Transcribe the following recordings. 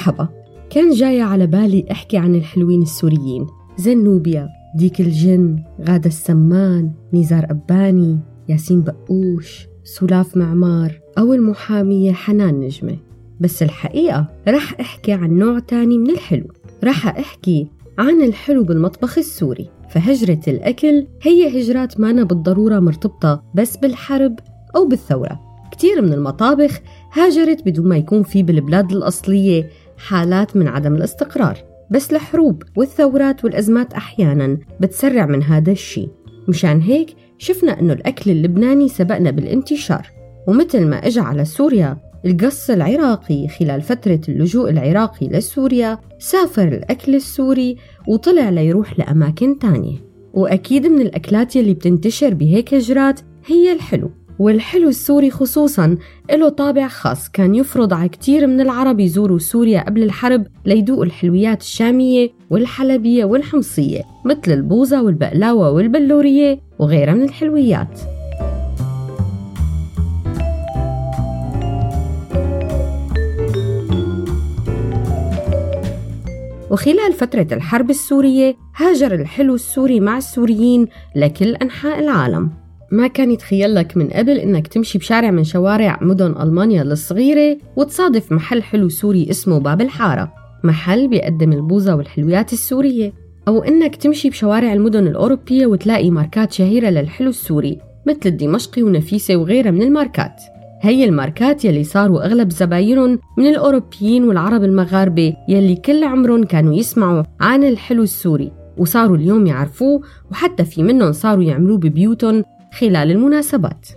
مرحبا. كان جاية على بالي أحكي عن الحلوين السوريين. زنوبيا ديك الجن غادة السمان نزار أباني ياسين بقوش سلاف معمار أو المحامية حنان نجمة. بس الحقيقة رح أحكي عن نوع تاني من الحلو. رح أحكي عن الحلو بالمطبخ السوري. فهجرة الأكل هي هجرات مانا بالضرورة مرتبطة بس بالحرب أو بالثورة. كتير من المطابخ هاجرت بدون ما يكون في بالبلاد الأصلية حالات من عدم الاستقرار بس الحروب والثورات والأزمات أحيانا بتسرع من هذا الشيء. مشان هيك شفنا أنه الأكل اللبناني سبقنا بالانتشار ومثل ما إجا على سوريا القص العراقي خلال فترة اللجوء العراقي لسوريا سافر الأكل السوري وطلع ليروح لأماكن تانية. وأكيد من الأكلات يلي بتنتشر بهيك هجرات هي الحلو. والحلو السوري خصوصا له طابع خاص كان يفرض على كتير من العرب يزوروا سوريا قبل الحرب ليدوقوا الحلويات الشامية والحلبية والحمصية مثل البوظة والبقلاوة والبلورية وغيرها من الحلويات. وخلال فترة الحرب السورية هاجر الحلو السوري مع السوريين لكل أنحاء العالم. ما كان يتخيل لك من قبل إنك تمشي بشارع من شوارع مدن ألمانيا الصغيره وتصادف محل حلو سوري اسمه باب الحارة محل بيقدم البوظه والحلويات السورية. أو إنك تمشي بشوارع المدن الأوروبية وتلاقي ماركات شهيرة للحلو السوري مثل الدمشقي ونفيسة وغيرها من الماركات. هي الماركات يلي صاروا أغلب زباينهم من الأوروبيين والعرب المغاربة يلي كل عمرهم كانوا يسمعوا عن الحلو السوري وصاروا اليوم يعرفوه وحتى في منهم صاروا يعملوه ببيوتهم خلال المناسبات.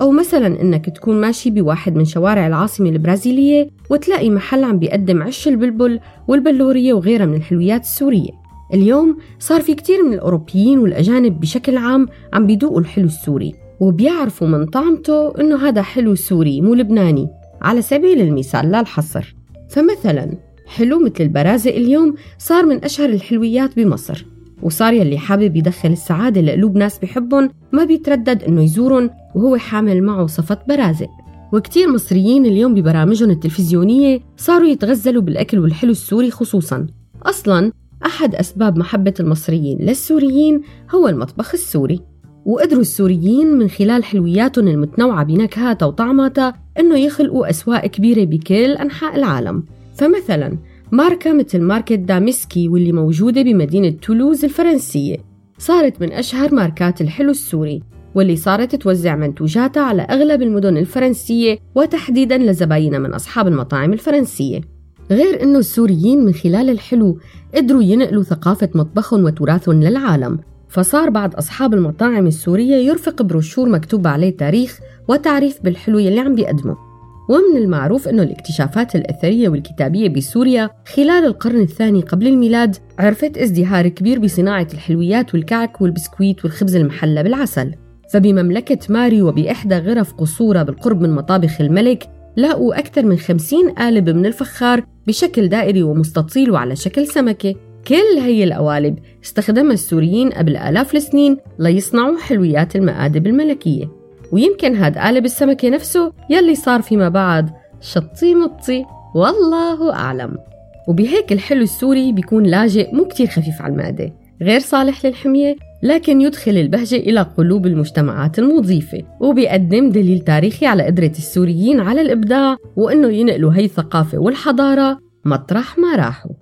أو مثلا إنك تكون ماشي بواحد من شوارع العاصمة البرازيلية وتلاقي محل عم بيقدم عش البلبل والبلورية وغيرها من الحلويات السورية. اليوم صار في كتير من الأوروبيين والأجانب بشكل عام عم بيدوقوا الحلو السوري وبيعرفوا من طعمته إنه هذا حلو سوري مو لبناني على سبيل المثال لا الحصر. فمثلا حلو مثل البرازق اليوم صار من أشهر الحلويات بمصر. وصار يلي حابب يدخل السعادة لقلوب ناس بحبهم ما بيتردد إنه يزورهم وهو حامل معه صفة برازق وكتير مصريين اليوم ببرامجهم التلفزيونية صاروا يتغزلوا بالأكل والحلو السوري خصوصاً. أصلاً أحد أسباب محبة المصريين للسوريين هو المطبخ السوري. وقدروا السوريين من خلال حلوياتهم المتنوعة بنكهاتها وطعماتها إنه يخلقوا أسواق كبيرة بكل أنحاء العالم. فمثلاً ماركة مثل ماركة دامسكي واللي موجودة بمدينة تولوز الفرنسية. صارت من أشهر ماركات الحلو السوري واللي صارت توزع منتوجاتها على أغلب المدن الفرنسية وتحديدا لزباينها من أصحاب المطاعم الفرنسية. غير أنه السوريين من خلال الحلو قدروا ينقلوا ثقافة مطبخهم وتراثهم للعالم فصار بعض أصحاب المطاعم السورية يرفق بروشور مكتوب عليه تاريخ وتعريف بالحلو يلي عم بيقدمه. ومن المعروف أنه الاكتشافات الأثرية والكتابية بسوريا خلال القرن الثاني قبل الميلاد عرفت ازدهار كبير بصناعة الحلويات والكعك والبسكويت والخبز المحلى بالعسل. فبمملكة ماري وبإحدى غرف قصورة بالقرب من مطابخ الملك لاقوا أكثر من خمسين قالب من الفخار بشكل دائري ومستطيل وعلى شكل سمكة. كل هي القوالب استخدمها السوريين قبل آلاف السنين ليصنعوا حلويات المآدب الملكية. ويمكن هاد قالب السمكة نفسه يلي صار فيما بعد شطي مطي والله أعلم. وبهيك الحلو السوري بيكون لاجئ مو كتير خفيف على المعدة غير صالح للحمية لكن يدخل البهجة إلى قلوب المجتمعات المضيفة وبيقدم دليل تاريخي على قدرة السوريين على الإبداع وإنه ينقلوا هي الثقافة والحضارة مطرح ما راحوا.